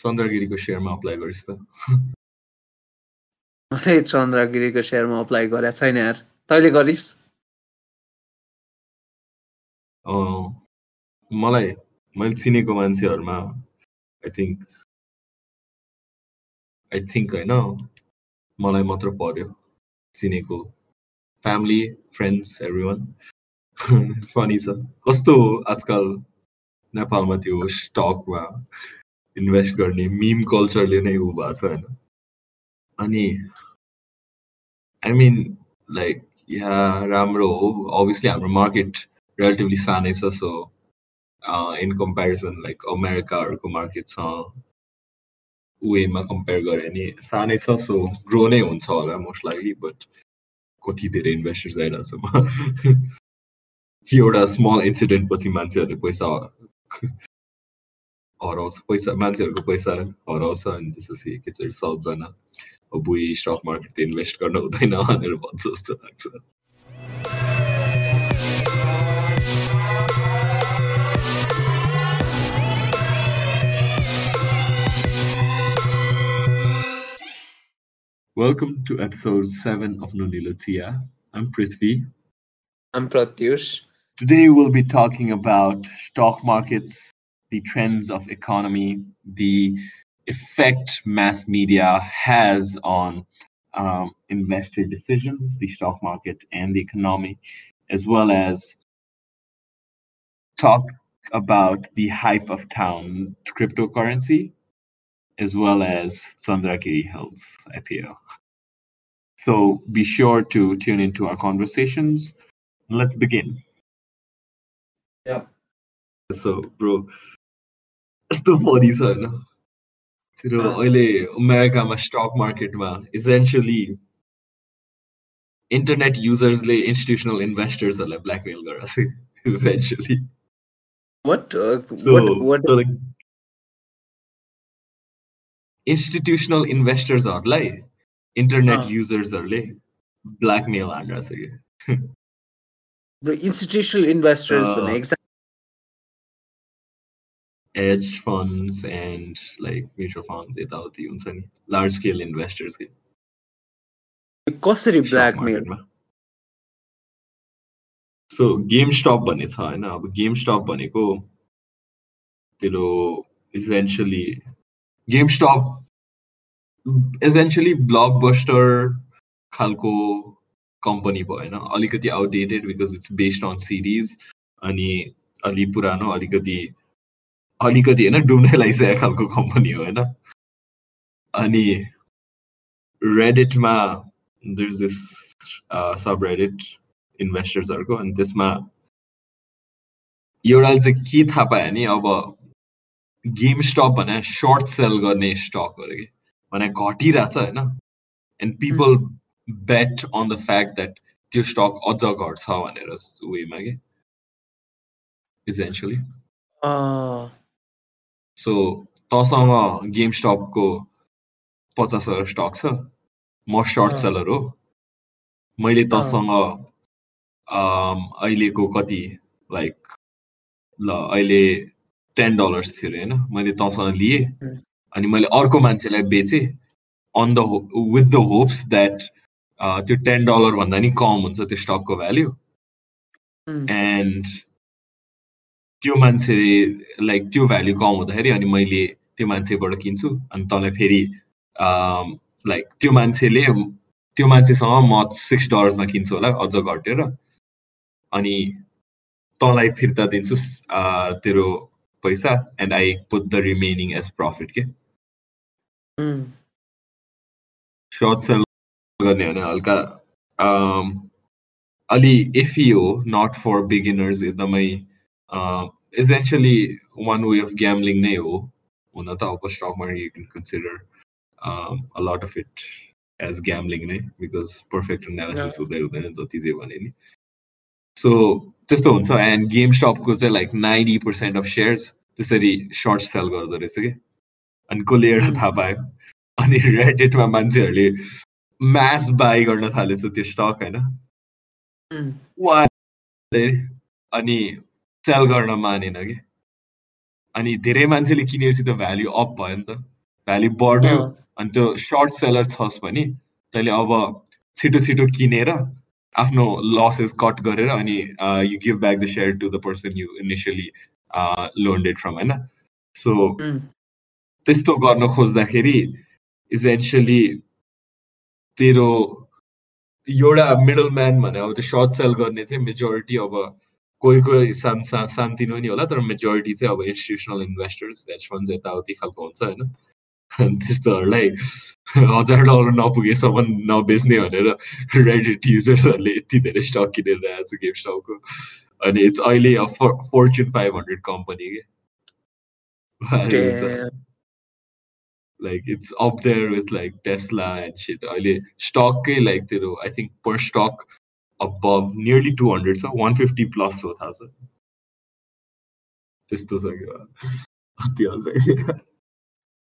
चन्द्रगिरीको सेयरमा apply गरिस् त. मैले चन्द्रगिरीको सेयरमा apply गरेको छैन यार। तैँले गरिस्? मलाई मैले चिनेको मान्छेहरूमा आई थिङ्क आई थिङ्क होइन मलाई मात्र पर्यो चिनेको। Family friends every one funny छ। कस्तो आजकल नेपालमा त्यो स्टकमा इन्भेस्ट गर्ने मिम कल्चरले नै ऊ भएको छ होइन? अनि आई मिन लाइक यहाँ राम्रो हो। अभियसली हाम्रो मार्केट रिलेटिभली सानै छ सो इन कम्पेरिजन लाइक अमेरिकाहरूको मार्केट छ वेमा कम्पेयर गऱ्यो भने सानै छ सो ग्रो नै हुन्छ होला मोस्ट लाइकली बट कति धेरै इन्भेस्टर्स आइरहेको छ एउटा स्मल इन्सिडेन्ट पछि मान्छेहरूले पैसा arról, hogy menciono que pensar, arról szan, ez az így egyszer szabzana, Ab bui stock market invest karna utána hanel vadzasztanak szan. Welcome to episode 7 of Nunilutia. I'm Prithvi. I'm Pratyush. Today we'll be talking about stock markets, the trends of economy, the effect mass media has on um, investor decisions, the stock market, and the economy, as well as talk about the hype of town cryptocurrency, as well as Chandrakiri Health's IPO. So be sure to tune into our conversations. Let's begin. Yeah. So, bro, यस्तो funny छ होइन त्यो अहिले अमेरिकामा stock मार्केटमा essentially internet युजर्सले institutional इन्भेस्टर्सहरूलाई blackmail गरेर छ essentially What? Uh, what? What? Institutional इन्भेस्टर्सहरूलाई internet अँ। युजर्सहरूले ब्ल्याकमेल हानिरहेको छ कि Bro, institutional investors Uh, भने exact hedge funds and like mutual funds यताउति हुन्छ नि लार्ज स्केल इन्भेस्टर्स के कसरी stock ब्ल्याकमेल market मा सो गेम स्टप भन्ने छ होइन? अब गेम स्टप भनेको तेरो essentially GameStop essentially Blockbuster खालको कम्पनी भयो होइन? अलिकति outdated because it's based on series अनि अलि पुरानो अलिकति अलिकति होइन डुब्नै लागिसकेको खालको कम्पनी हो होइन? अनि रेडिटमा there's this uh, subreddit इन्भेस्टर्सहरूको अनि त्यसमा एउटाले चाहिँ के थाहा पायो भने अब गेम स्टक भने सर्ट सेल गर्ने स्टक अरे कि? भने घटिरहेछ होइन? And people bet on the fact that त्यो स्टक अझ घट्छ भनेर उयोमा कि? इसेन्सियली अँ, सो तँसँग गेम स्टपको पचासवटा स्टक छ। म सर्ट। सेलर हो। मैले तँसँग अहिलेको कति लाइक ल अहिले टेन डलर्स थियो अरे होइन? मैले तँसँग लिएँ। हुँ। अनि मैले अर्को मान्छेलाई बेचेँ। On the with the hopes that त्यो टेन डलर भन्दा नि कम हुन्छ त्यो स्टकको भ्याल्यु एन्ड त्यो मान्छेले लाइक त्यो भ्याल्यु कम हुँदाखेरि अनि मैले त्यो मान्छेबाट किन्छु अनि तँलाई फेरि लाइक त्यो मान्छेले त्यो मान्छेसँग म सिक्स डलर्समा किन्छु होला अझ घटेर। अनि तँलाई फिर्ता दिन्छु तेरो पैसा and I put the remaining as profit के सर्ट सेल गर्ने भने हल्का अलि इफी हो नट फर बिगिनर्स एकदमै Essentially one way of gambling नै हो हुन त अब stock market you can consider a lot of it as gambling नै बिकज पर्फेक्ट एनालिसिस Yeah. हुँदै हुँदैन जति जे भने नि सो त्यस्तो हुन्छ एन्ड गेम स्टपको चाहिँ like ninety percent of shares त्यसरी सर्ट सेल गर्दो रहेछ कि अनि कसले एउटा Hmm. थाहा पायो अनि रेडिटमा मान्छेहरूले म्यास बाई गर्न थालेछ त्यो स्टक होइन उम्, उहाँले अनि Sell गर्न मानेन कि। अनि धेरै मान्छेले किनेपछि त भ्याल्यु अप भयो नि त। भ्याल्यु बढ्यो अनि त्यो सर्ट सेलर छस् भने तैँले अब छिटो छिटो किनेर आफ्नो लसेस कट गरेर अनि you give back the share to the person you initially loaned it from होइन? सो त्यस्तो गर्न खोज्दाखेरि इसेन्सियली तेरो एउटा मिडल म्यान भने अब त्यो सर्ट सेल गर्ने चाहिँ मेजोरिटी अब कोही कोही सानो सा सानतिनो नि होला तर मेजोरिटी चाहिँ अब इन्स्टिट्युसनल इन्भेस्टर्स हेज फन्ड्स यताउति खालको हुन्छ होइन। त्यस्तोहरूलाई हजार डलर नपुगेसम्म नबेच्ने भनेर रेडिट युजर्सहरूले यति धेरै स्टक किनेर आएको छ गेम स्टकको अनि इट्स अहिले फोर्चुन फाइभ हन्ड्रेड कम्पनी के। like it's up there with like Tesla and shit. अहिले stock like तेरो I think per stock above nearly 200 so 150 plus हो थाहा छ त्यस्तो छ क्या अति हँसाइ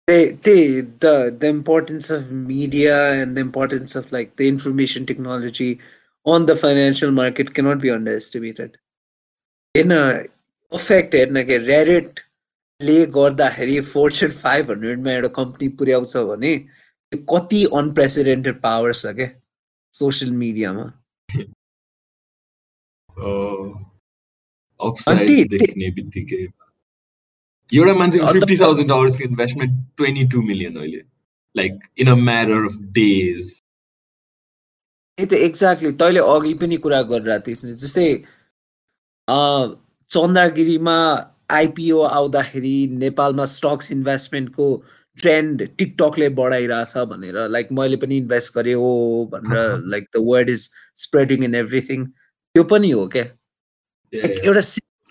they they the the importance of media and the importance of like the information technology on the financial market cannot be underestimated in a effect हेर्न के Reddit ले गर्दाखेरि फोर्चुन फाइभ हन्ड्रेडमा एउटा कम्पनी पुर्याउँछ भने त्यो कति अनप्रेसिडेन्टेड पावर छ क्या सोसियल मिडियामा ति- देख्ने बित्तिकै। एउटा अन्त- फिफ्टी थाउजन्ड डलर्सको इन्भेस्टमेन्ट ट्वेन्टी टू मिलियन अहिले। Like in a matter of days त्यही त एक्ज्याक्टली तैँले अघि पनि कुरा गरिरहेको थिइस् जस्तै चन्द्रगिरीमा आइपिओ आउँदाखेरि नेपालमा स्टक्स इन्भेस्टमेन्टको ट्रेन्ड टिकटकले बढाइरहेछ भनेर लाइक मैले पनि इन्भेस्ट गरेँ हो भनेर like the word is spreading in everything त्यो पनि हो क्या। एउटा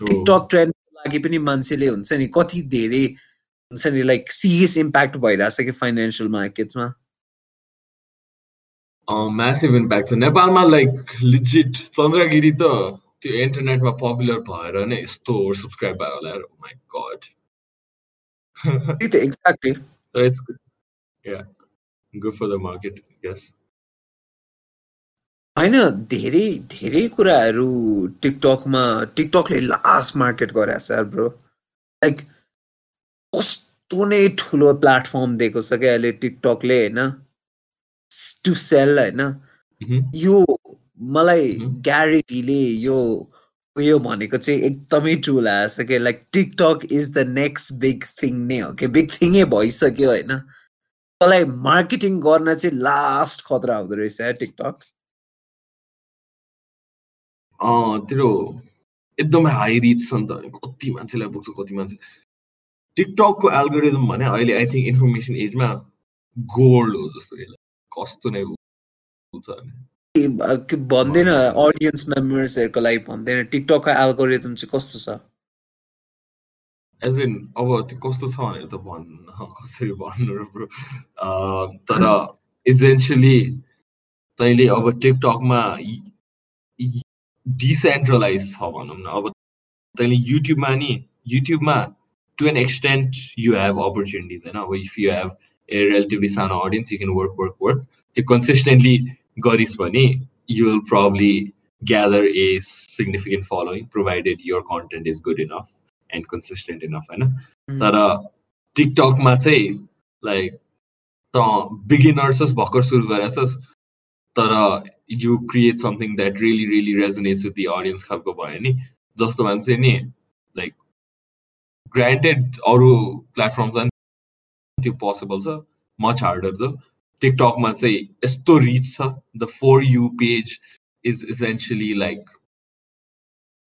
टिकटक ट्रेन्डको लागि पनि मान्छेले हुन्छ नि कति धेरै हुन्छ नि लाइक सिरियस इम्प्याक्ट भइरहेछ कि फाइनेन्सियल मार्केट्समा म्यासिभ इम्प्याक्ट छ। नेपालमा लाइक लिजिट चन्द्रगिरी त त्यो इन्टरनेटमा पपुलर भएर नै यस्तो सब्सक्राइब भयो होला my God exactly good for the market यस होइन धेरै धेरै कुराहरू टिकटकमा टिकटकले लास्ट मार्केट गरेको छ ब्रो लाइक कस्तो नै ठुलो प्लेटफर्म दिएको छ क्या अहिले टिकटकले होइन? टु सेल होइन? यो मलाई. ग्यारेटीले यो उयो भनेको चाहिँ एकदमै ट्रु लागेको छ कि like TikTok is the next big thing नै हो कि? बिग थिङै भइसक्यो होइन? तँलाई मार्केटिङ गर्न चाहिँ लास्ट खतरा हुँदो रहेछ टिकटक तेरो एकदमै हाई रिच छ नि त. कति मान्छेलाई पुग्छ कति मान्छे। टिकटकको एल्गोरिदम भने अहिले आई थिङ्क इन्फर्मेसन एजमा गोल्ड हो जस्तो कस्तो नै हुन्छ भन्दैन अडियन्स मेम्बर्सहरूको लागि भन्दैन। टिकटकको एल्गोरिदम चाहिँ कस्तो छ? एज इन अब त्यो कस्तो छ भनेर त भन्न कसरी भन्नु र ब्रो। तर इसेन्सियली तैँले अब टिकटकमा डिसेन्ट्रलाइज छ भनौँ न। अब तैँले युट्युबमा नि युट्युबमा to an extent you have opportunities होइन अब if you have a relatively सानो audience you can work work work त्यो कन्सिस्टेन्टली गरिस् भने you will probably gather a significant following provided your content is good enough and consistent enough होइन तर टिकटकमा चाहिँ like त बिगिनर्सस भर्खर सुरु गरेछस् तर You create something that really really resonates with the audience खालको भयो नि जस्तो मान्छे नि लाइक ग्रान्टेड अरू प्लेटफर्ममा त्यो पोसिबल छ मच हार्डर द टिकटकमा चाहिँ यस्तो रिच छ the for you page is essentially like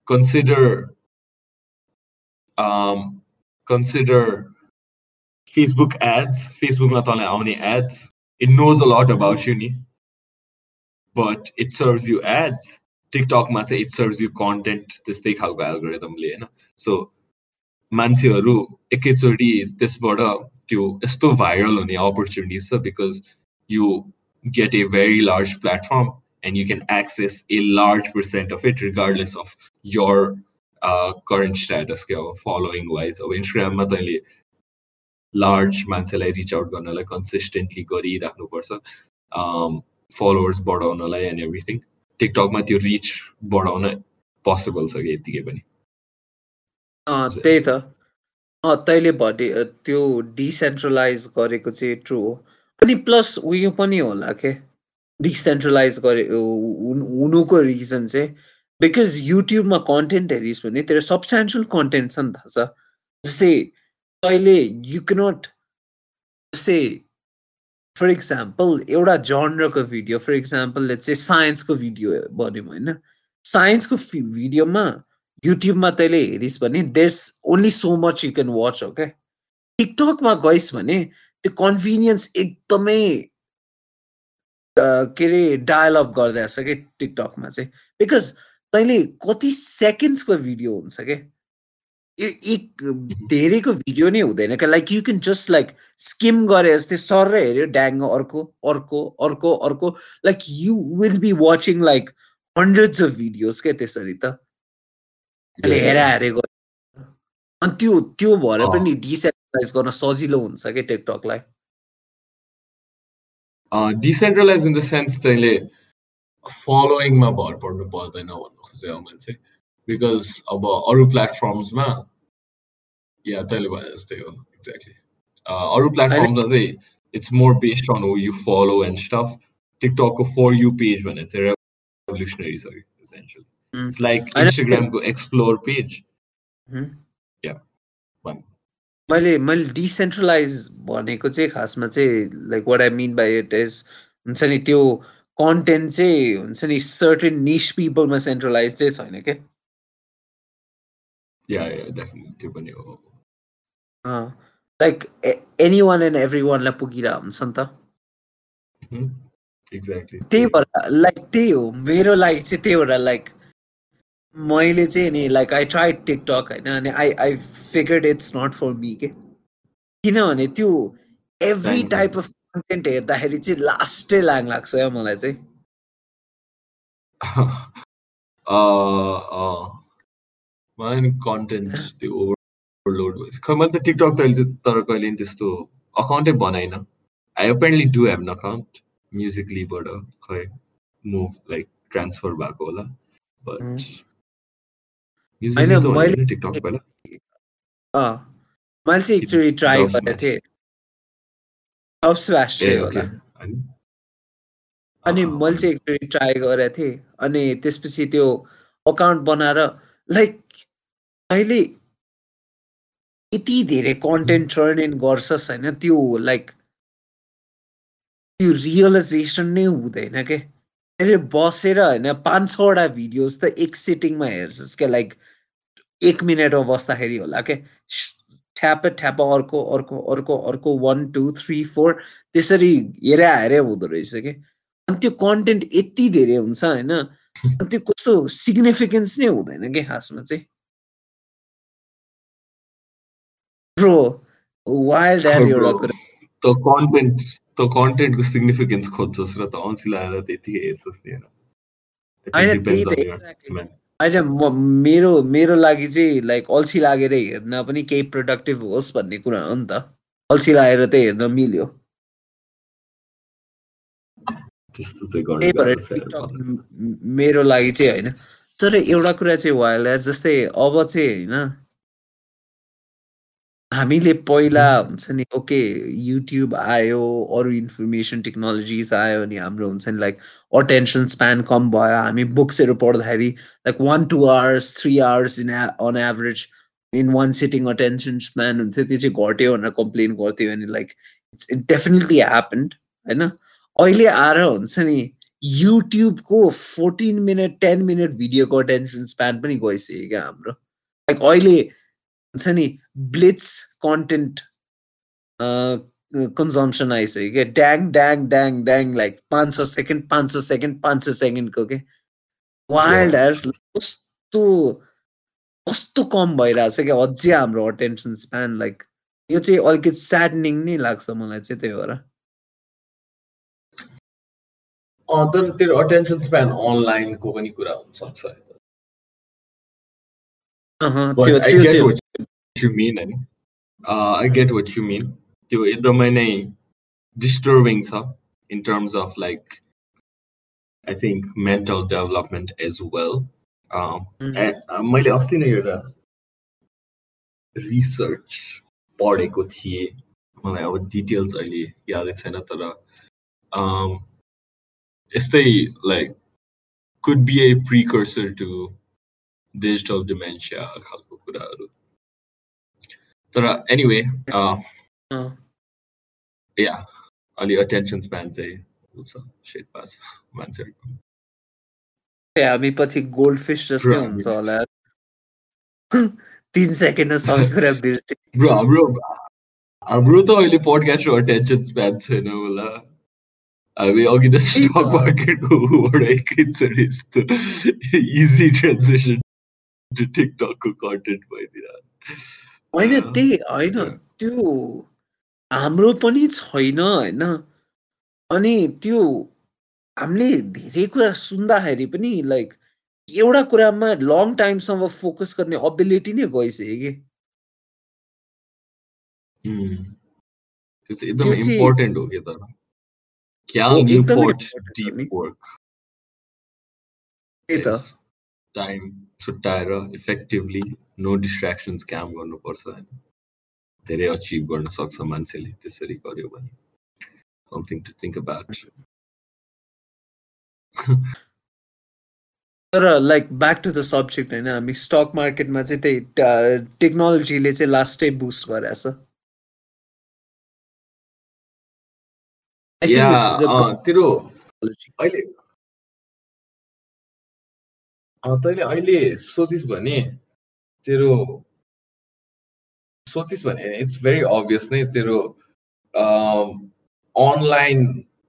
consider um, consider Facebook ads. Facebook not only only ads. It knows a lot about you, ni. but it serves you ads. TikTok मा चाहिँ it serves you content त्यस्तै खालको एल्गोरिदमले होइन so मान्छेहरू एकैचोटि त्यसबाट त्यो यस्तो भाइरल हुने अपर्च्युनिटिज छ because you get a very large platform and you can access a large percent of it regardless of your current status के अब फलोइङ वाइज अब इन्स्टाग्राममा तैँले लार्ज मान्छेलाई रिच आउट गर्नलाई कन्सिस्टेन्टली गरिराख्नुपर्छ followers बढाउनलाई एन्ड एभ्रिथिङ टिकटकमा त्यो रिच बढाउन पोसिबल छ कि यतिकै पनि? त्यही त। तैँले भने त्यो डिसेन्ट्रलाइज गरेको चाहिँ ट्रु हो। अनि प्लस उयो पनि होला के? डिसेन्ट्रलाइज गरे हुनुको रिजन चाहिँ बिकज युट्युबमा कन्टेन्ट हेरिस् भने तेरो सब्सटेन्सियल कन्टेन्ट छ नि थाहा छ जस्तै तैँले यु क्यानट जस्तै फर इक्जाम्पल एउटा जनरको भिडियो फर इक्जाम्पल चाहिँ साइन्सको भिडियो भन्यौँ होइन। साइन्सको भिडियोमा युट्युबमा तैँले हेरिस् भने there's only so much you can watch हो क्या टिकटकमा गइस् भने त्यो कन्भिनियन्स एकदमै के अरे डायलग गरिदिएछ कि? टिकटकमा चाहिँ। बिकज तैँले कति सेकेन्ड्सको भिडियो हुन्छ क्या एक धेरैको भिडियो नै हुँदैन क्या। Like you can just like skim गरे जस्तै सर र हेऱ्यो ड्याङ अर्को अर्को अर्को अर्को। Like you will be watching like hundreds of videos क्या त्यसरी त। अहिले हेरा हेरेको अनि त्यो त्यो भएर पनि डिसेन्ट्रलाइज गर्न सजिलो हुन्छ क्या टिकटकलाई डिसेन्ट्रलाइज इन द सेन्स तैँले फलोइङमा भर पर्नु पर्दैन भन्नु खोजेको मान्छे। बिकज अब अरू प्लेटफर्म्समा या तैँले भने जस्तै हो एक्ज्याक्टली अरू प्लेटफर्ममा चाहिँ it's more based on you follow and stuff टिकटकको for you page भने चाहिँ रेभोल्युसनरी छ essentially. It's like Instagram go explore page. Mm. Yeah. One. मैले मैले डिसेन्ट्रलाइज भनेको चाहिँ खासमा चाहिँ like what I mean by it is हुन्छ नि त्यो कन्टेन्ट चाहिँ हुन्छ नि सर्टेन निस पिपलमा सेन्ट्रलाइज चाहिँ छैन क्या त्यो पनि हो like any one and every वानलाई पुगिरहेको हुन्छ नि त एक्ज्याक्टली त्यही भएर लाइक त्यही हो मेरो लागि चाहिँ त्यही भएर लाइक मैले चाहिँ नि लाइक आई ट्राई टिकटक होइन अनि I I figured it's not for me के किनभने त्यो एभ्री टाइप अफ कन्टेन्ट हेर्दाखेरि चाहिँ लास्टै लाङ लाग्छ क्या मलाई चाहिँ मलाई कन्टेन्ट त्यो ओभरलोड भएछ खै मैले त टिकटक त अहिले तर कहिले त्यस्तो अकाउन्टै बनाइन। I apparently do have an account म्युजिकलीबाट खै मुभ लाइक ट्रान्सफर भएको होला बट मैले चाहिँ एकचोटि ट्राई गरेको थिएँ। होला। अनि? मैले चाहिँ एकचोटि ट्राई गरेको थिएँ। अनि त्यसपछि त्यो अकाउन्ट बनाएर लाइक अहिले यति धेरै कन्टेन्ट टर्न इन गर्छस् होइन त्यो लाइक त्यो रियलाइजेसन नै हुँदैन के? अहिले बसेर होइन पाँच छवटा भिडियोज त एक सिटिङमा हेर्छस् क्या लाइक एक मिनटमा बस्दाखेरि होला के? ठ्याप ठ्याप अर्को अर्को अर्को अर्को वान टू थ्री फोर त्यसरी हेरे हेरे हुँदो रहेछ कि? अनि त्यो कन्टेन्ट यति धेरै हुन्छ होइन त्यो कस्तो सिग्निफिकेन्स नै हुँदैन कि खासमा चाहिँ? ब्रो वाइल्ड एउटा कुरा त कन्टेन्ट त कन्टेन्टको सिग्निफिकेन्स खोज्छस् र त अल्छी लगाएर त्यतिकै हेर्छस् नि होइन म मेरो मेरो लागि चाहिँ लाइक अल्छी लागेर हेर्न पनि केही प्रोडक्टिभ होस् भन्ने कुरा हो नि त अल्छी लागेर त हेर्न मिल्यो मेरो लागि चाहिँ होइन तर एउटा कुरा चाहिँ वाइल्ड जस्तै अब चाहिँ होइन हामीले पहिला हुन्छ नि ओके युट्युब आयो अरू इन्फर्मेसन टेक्नोलोजिज आयो अनि हाम्रो हुन्छ नि लाइक अटेन्सन स्प्यान कम भयो हामी बुक्सहरू पढ्दाखेरि like one two hours three hours in on average in one sitting attention span हुन्थ्यो त्यो चाहिँ घट्यो भनेर कम्प्लेन गर्थ्यो अनि लाइक इट डेफिनेटली ह्यापन्ड होइन? अहिले आएर हुन्छ नि युट्युबको फोर्टिन मिनट टेन मिनट भिडियोको अटेन्सन स्प्यान पनि गइसक्यो क्या हाम्रो? लाइक अहिले हुन्छ नि ब्लिट्स कन्टेन्ट कन्जम्सन आइसक्यो क्या ड्याङ ड्याङ ड्याङ ड्याङ लाइक पाँच छ सेकेन्ड पाँच छ सेकेन्ड पाँच छ सेकेन्डको के वाइल्ड हेयर कस्तो कस्तो कम भइरहेछ क्या अझै हाम्रो अटेन्सन स्प्यान लाइक यो चाहिँ अलिकति स्याडनिङ नै लाग्छ मलाई चाहिँ त्यही भएर तर त्यो अटेन्सन स्प्यान अनलाइनको पनि कुरा हुनसक्छ you mean होइन I get what you mean त्यो एकदमै नै डिस्टर्बिङ छ in terms of like I think mental development as well मैले अस्ति नै एउटा रिसर्च पढेको थिएँ मलाई अब डिटेल्स अहिले यादै छैन तर यस्तै like could be a precursor to digital dementia खालको कुराहरू तर एनिवे या अलि अटेन्सन स्प्यान चाहिँ छ शेर्पा छ मान्छेहरूको हामी पछि गोल्ड फिस जस्तै हुन्छ होला तिन सेकेन्डमा सबै कुरा बिर्से ब्रो हाम्रो हाम्रो त अहिले पडकास्ट अटेन्सन स्प्यान छैन होला हामी अघि त स्टक मार्केटको ऊबाट एकैचोटि यस्तो इजी ट्रान्जेक्सन टु टिकटकको कन्टेन्ट भइदिएर होइन त्यही होइन त्यो हाम्रो पनि छैन होइन। अनि त्यो हामीले धेरै कुरा सुन्दाखेरि पनि लाइक एउटा कुरामा लङ टाइमसम्म फोकस गर्ने अबिलिटी नै गइसक्यो कि। त्यो चाहिँ एकदम इम्पोर्टेन्ट हो कि तर क्या डिप वर्क त्यही त। टाइम छुट्याएर इफेक्टिभली नो डिस्ट्राक्सन्स काम गर्नुपर्छ होइन। धेरै अचिभ गर्न सक्छ मान्छेले त्यसरी गर्यो भने। समथिङ टु थिङ्क अबाउट तर like back to the subject होइन हामी स्टक मार्केटमा चाहिँ त्यही टेक्नोलोजीले चाहिँ लास्टै बुस्ट गरेछ तेरो अहिले तैँले अहिले सोचिस् भने तेरो सोचिस् भने इट्स भेरी अभियस नै तेरो अनलाइन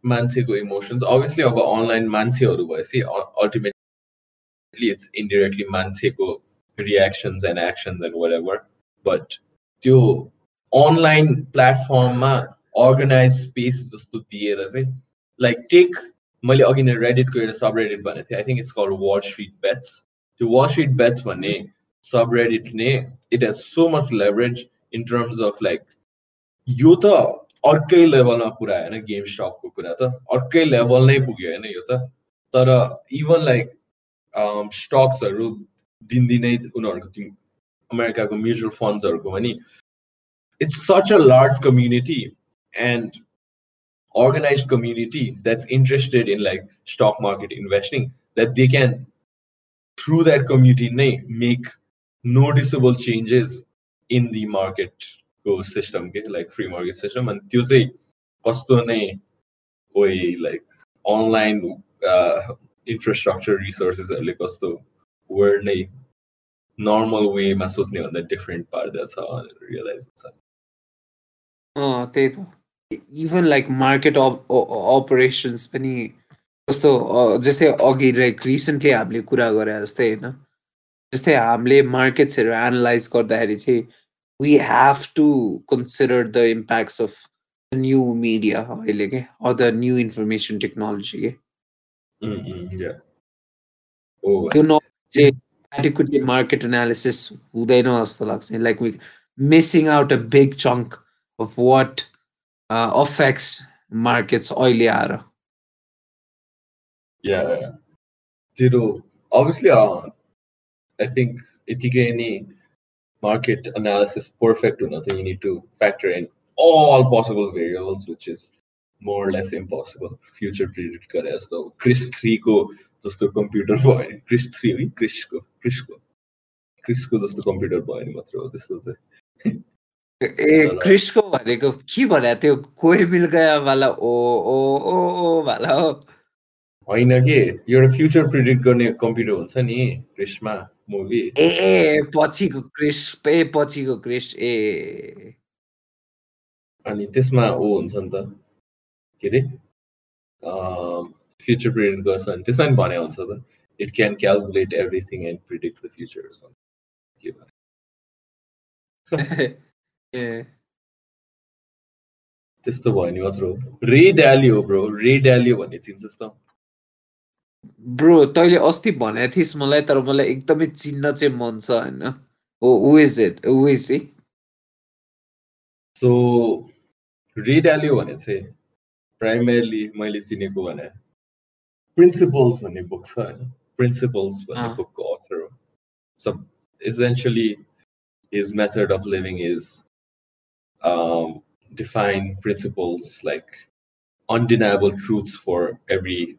मान्छेको इमोसन्स अभियसली अब अनलाइन मान्छेहरू भएपछि अल्टिमेटली इट्स इन्डिरेक्टली मान्छेको reactions and actions and whatever but त्यो अनलाइन प्लेटफर्ममा अर्गनाइज स्पेस जस्तो दिएर चाहिँ लाइक टेक मैले अघि नै रेडिटको एउटा सब रेडिट भनेको थिएँ. I think it's call Wall Street Bets त्यो वाल स्ट्रिट बेट्स भन्ने सब रेडिटले it has so much leverage in terms of like यो त अर्कै लेभलमा पुऱ्यायो होइन गेम स्टकको कुरा त। अर्कै लेभल नै पुग्यो होइन यो त। तर इभन लाइक स्टक्सहरू दिनदिनै उनीहरूको अमेरिकाको म्युचुअल फन्ड्सहरूको पनि it's such a large community and organized community that's interested in like stock market investing that they can through that community make noticeable changes in the market system okay? like free market system and त्यो चाहिँ कस्तो नै way like online uh, infrastructure resourcesहरूले कस्तो world नै normal वेमा सोच्ने भन्दा different पार्दछ भनेर रियलाइज हुन्छ त्यही त इभन लाइक मार्केट अपरेसन्स पनि कस्तो जस्तै अघि लाइक रिसेन्टली हामीले कुरा गरे जस्तै होइन जस्तै हामीले मार्केट्सहरू एनालाइज गर्दाखेरि चाहिँ we have to consider the impacts of new media अहिले के or the new information technology के त्यो नलेज चाहिँ एडिक्वेटली मार्केट एनालिसिस हुँदैन जस्तो लाग्छ like we missing out a big chunk of what affects markets अहिले आएर Yeah, Tiro, obviously, uh, I think यतिकै नै market analysis perfect or nothing. You need to factor in all possible variables, which is more or less impossible. Future predict करे जस्तो Chris थ्रीको जस्तो computer भयो भने Chris three है क्रिसको क्रिसको क्रिसको जस्तो computer भयो भने मात्र हो त्यस्तो चाहिँ ए क्रिसको भनेको के भने त्यो कोही मिल गया वाला ओ ओ ओ ओ वाला हो। होइन कि? एउटा फ्युचर प्रिडिक्ट गर्ने कम्प्युटर हुन्छ नि क्रिसमा मुभी ए ए पछिको क्रिस ए पछिको क्रिस ए। अनि त्यसमा ऊ हुन्छ नि त के अरे? फ्युचर प्रिडिक्ट गर्छ भने त्यसमा पनि भने हुन्छ त it can calculate everything and predict the future के भने? त्यस्तो भयो नि मात्र हो रे हो ब्रो रे ड्याली भन्ने चिन्छस् त ब्रो तैँले अस्ति भनेको थिइस् मलाई तर मलाई एकदमै चिन्न चाहिँ मन छ होइन? Who is it who is uh so Ray Dalio भने चाहिँ प्राइमेरली मैले चिनेको भने प्रिन्सिपल्स भन्ने बुक छ होइन? प्रिन्सिपल्स भन्ने। बुकको अथर हो सब essentially his method of living is um, define principles like undeniable truths for every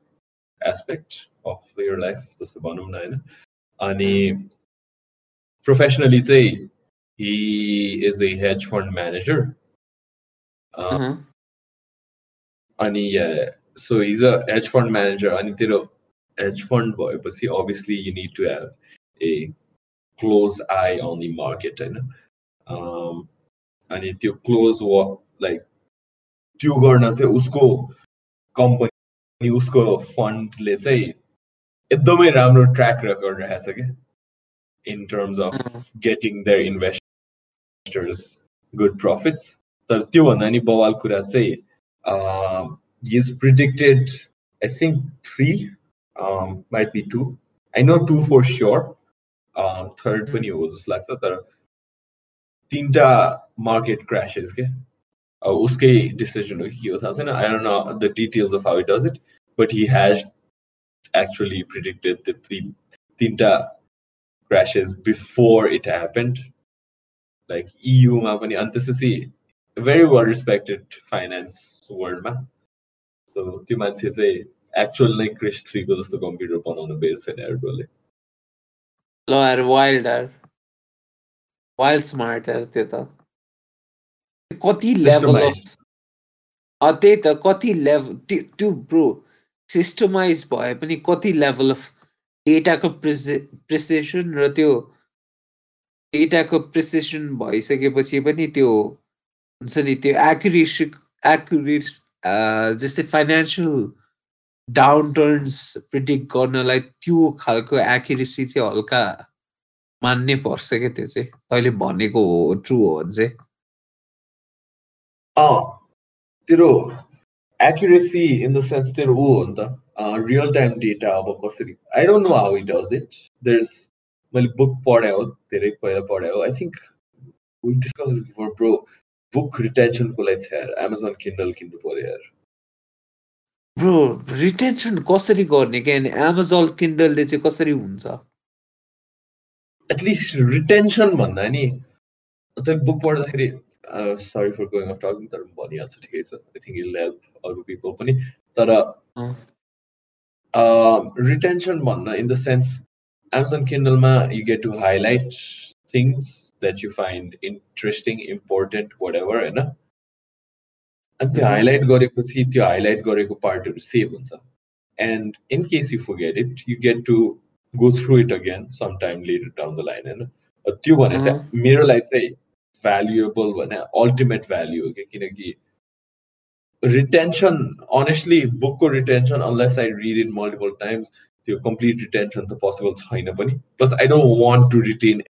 aspect of your life जस्तो भनौँ न होइन अनि professionally चाहिँ he is a hedge fund manager uh, Uh-huh. अनि yeah, so he's a hedge fund manager अनि तेरो hedge fund भएपछि obviously you need to have a close eye on the market होइन um, अनि त्यो क्लोज लाइक त्यो गर्न चाहिँ उसको कम्पनी उसको फन्डले चाहिँ एकदमै राम्रो ट्र्याक रेकर्ड राखेको छ क्या in terms of getting their investors good profits तर त्योभन्दा नि बवाल कुरा चाहिँ is predicted I think three might be two I know two for sure third पनि हो जस्तो लाग्छ तर तिनवटा मार्केट क्रासेस के। अब उसकै डिसिजन हो कि के हो थाहा छैन I don't know the details of how it does it but he has actually predicted the तिन तिनवटा crashes before it happened like इयुमा पनि अनि त्यसपछि भेरी वेल रेस्पेक्टेड फाइनेन्स वर्ल्डमा सो त्यो मान्छे चाहिँ एक्चुअल नै क्रिस थ्रीको जस्तो कम्प्युटर बनाउनु बेस छैन एयरडोले ल वाइल्ड वाइल्ड स्मार्ट यार त्यो त कति लेभल. अफ त्यही त कति लेभल त्यो ब्रो सिस्टमाइज भए पनि कति लेभल अफ डेटाको प्रिसेसन र त्यो डेटाको प्रिसेसन भइसकेपछि पनि त्यो हुन्छ नि त्यो एक्युरेसी एक्युरेट जस्तै फाइनेन्सियल डाउन टर्न्स प्रिडिक्ट गर्नलाई त्यो खालको एक्युरेसी चाहिँ हल्का मान्नै पर्छ क्या त्यो चाहिँ? तैँले भनेको हो ट्रु हो भने चाहिँ। अँ तेरो एक्युरेसी इन द सेन्स तेरो ऊ हो नि त। रियल टाइम डेटा अब कसरी? I don't know how it does it there मैले बुक पढाएँ हो धेरै पहिला पढाएँ हो। I think we discuss before bro book रिटेन्सनको लागि छ यार। एमाजोन किन्डल किन्नु पऱ्यो यार। ब्रो रिटेन्सन कसरी गर्ने? क्या एमाजोन किन्डलले चाहिँ कसरी हुन्छ? एटलिस्ट रिटेन्सन भन्दा नि त्यो बुक पढ्दाखेरि sorry for going off talking तर भनिहाल्छु ठिकै छ आई थिङ्क इल हेल्प अरू पिपल पनि तर। रिटेन्सन भन्न in the sense Amazon किन्डलमा you get to highlight things that you find interesting important what ever होइन अनि त्यो. हाइलाइट गरेपछि त्यो हाइलाइट गरेको पार्टहरू सेभ हुन्छ and in case you forget it you get to Go through it again some time later down the line होइन a, त्यो भने चाहिँ मेरो लागि चाहिँ भ्यालुएबल भने अल्टिमेट भ्याल्यु हो कि किनकि रिटेन्सन अनेस्टली बुकको retention unless I read it multiple times त्यो कम्प्लिट रिटेन्सन त पोसिबल छैन पनि plus I don't want to retain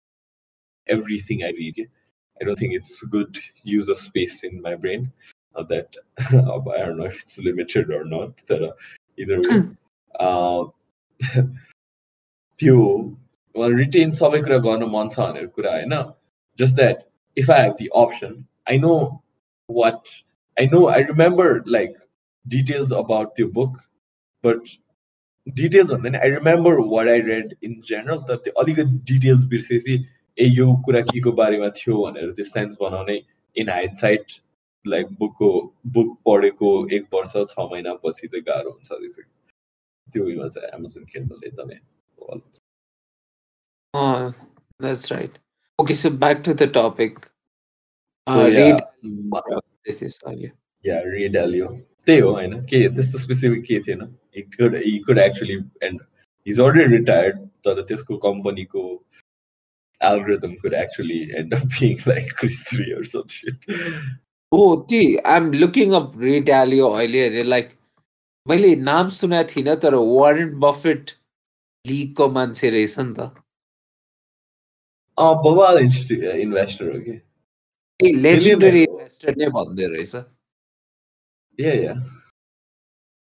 everything I read. I don't think it's good use of space in my brain. Uh, that I don't know if it's limited or not. That uh, either way, uh, त्यो retain सबै कुरा गर्न मन छ भनेर कुरा होइन just that if I have the option I know what I know I remember like details about त्यो बुक बट डिटेल्स भन्दा नि I remember what I read in general तर त्यो अलिकति डिटेल्स बिर्सेपछि ए यो कुरा के को बारेमा थियो भनेर त्यो सेन्स बनाउने इन हाइड साइड लाइक बुकको बुक पढेको एक वर्ष छ महिना पछि चाहिँ गाह्रो हुन्छ त्यो उयोमा चाहिँ एमाजोन किन्डल एकदमै। Oh, that's right. Okay, so back to the topic. So, Uh, yeah, read म- this is earlier. या रिडालियो त्यही हो होइन के त्यस्तो स्पेसिफिक के थिएन he could he could actually and his already retired तर त्यसको कम्पनीको algorithm could actually end up being like Chris 3 or some shit. Oh, ती I'm looking up Ray Dalio अहिले अरे लाइक मैले नाम सुनेको थिइनँ तर वारेन बफेट लिगको मान्छे रहेछ नि त अँ बवाल इन्भेस्टर हो कि ए लेजेन्डरी Billionaire. इन्भेस्टर नै भन्दै रहेछ या या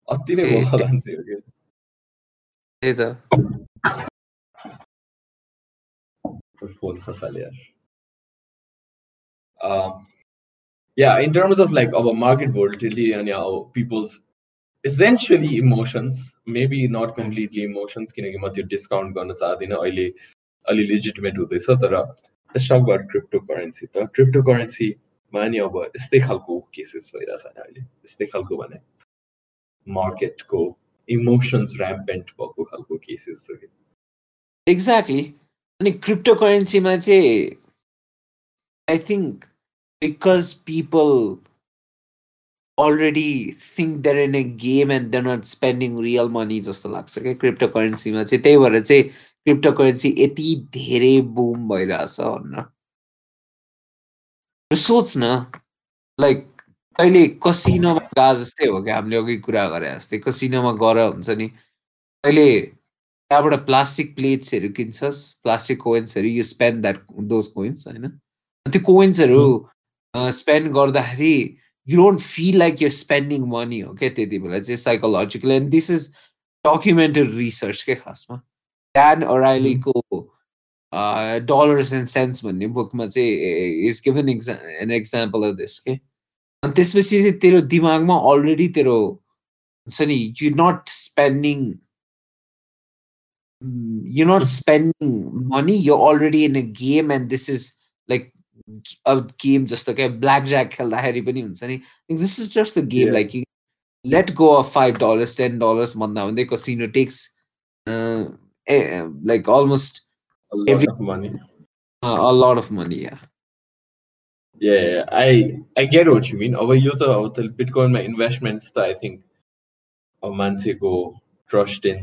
अति नै ए, बवाल मान्छे हो कि त्यही त फोन खसाले यार um, yeah in terms of like our market volatility and essentially emotions maybe not completely emotions किनकि म त्यो डिस्काउन्ट गर्न चाहदिनँ अहिले अलि लेजिटिमेट हुँदैछ तर talk about cryptocurrency. त क्रिप्टोकरेन्सीमा नि अब यस्तै खालको केसेस भइरहेछ अहिले यस्तै खालको भने मार्केटको इमोसन्स ऱ्याम्पेन्ट भएको खालको केसेस छ कि एक्ज्याक्टली अनि क्रिप्टो करेन्सीमा चाहिँ I think because people already think they're in a game and they're not spending real money जस्तो लाग्छ क्या क्रिप्टो करेन्सीमा चाहिँ त्यही भएर चाहिँ क्रिप्टो करेन्सी यति धेरै बुम भइरहेछ भनेर सोच न लाइक अहिले कसिनोमा गए जस्तै हो क्या हामीले अघि कुरा गरे जस्तै कसिनोमा गएर हुन्छ नि। अहिले त्यहाँबाट प्लास्टिक प्लेट्सहरू किन्छस् plastic कोइन्सहरू you spend that those coins होइन? त्यो कोइन्सहरू स्पेन्ड गर्दाखेरि you don't feel like you spending money हो क्या त्यति बेला चाहिँ psychological and this is documented research के खासमा ड्यान अराइलीको डलर्स एन्ड सेन्स भन्ने बुकमा चाहिँ is given exa an example of this के अनि त्यसपछि चाहिँ तेरो दिमागमा अलरेडी तेरो हुन्छ नि you not spending you not spending money you already in a game and this is like अब गेम जस्तो क्या ब्ल्याक ज्याक खेल्दाखेरि पनि हुन्छ नि this is just a game like you let go of five dollars ten dollars भन्दा भन्दै casino takes like almost a lot Every- of money. a lot of money yeah Yeah, yeah, I I get what you mean. अब यो त अब त बिटकोइनमा investments त I think अब मान्छेको ट्रस्ट इन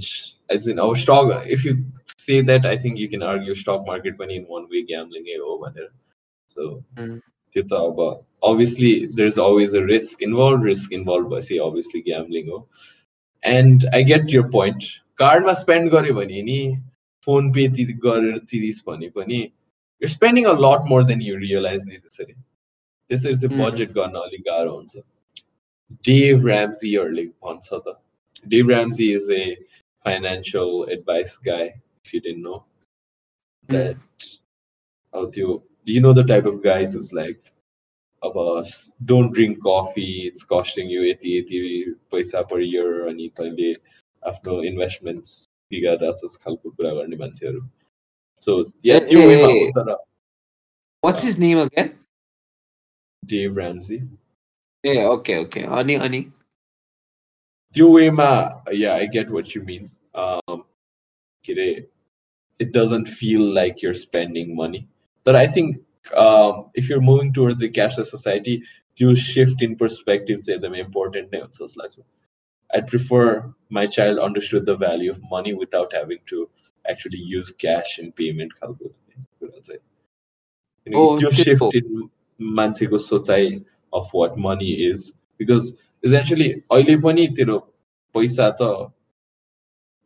एज इन अब stock if you say that I think you can argue stock market पनि इन वान वे ग्याम्लिङै हो भनेर सो Mm. त्यो त अब obviously there is always a risk involve risk involve भएपछि अभियसली ग्याम्लिङ हो and I get your point कार्डमा spend गऱ्यो भने नि फोन पे ति गरेर तिरिस भने पनि you're spending a lot more than you realize नि त्यसरी त्यसरी चाहिँ Mm. बजेट गर्न अलिक गाह्रो हुन्छ डेभ ऱ्याम्जीहरूले भन्छ त Dave Ramsey is a financial advice guy if you don't know that अब त्यो you know the type of guys who's like अब don't drink coffee it's costing you यति यति पैसा पर इयर अनि तैँले आफ्नो इन्भेस्टमेन्ट्स बिगारेर जस्तो खालको कुरा गर्ने मान्छेहरू सो या ए- त्यो ए- वेमा ए- हो तर what's his name again Dave Ramsey ah okay okay अनि अनि त्यो वेमा या I get what you mean के अरे it doesn't feel like your spending money But I think um, if you're moving towards the cashless society, you shift in perspective, say the important names. Like, I'd prefer my child understood the value of money without having to actually use cash in payment calculation. You, you oh, shift in Mansiko society of what money is because essentially pani paisa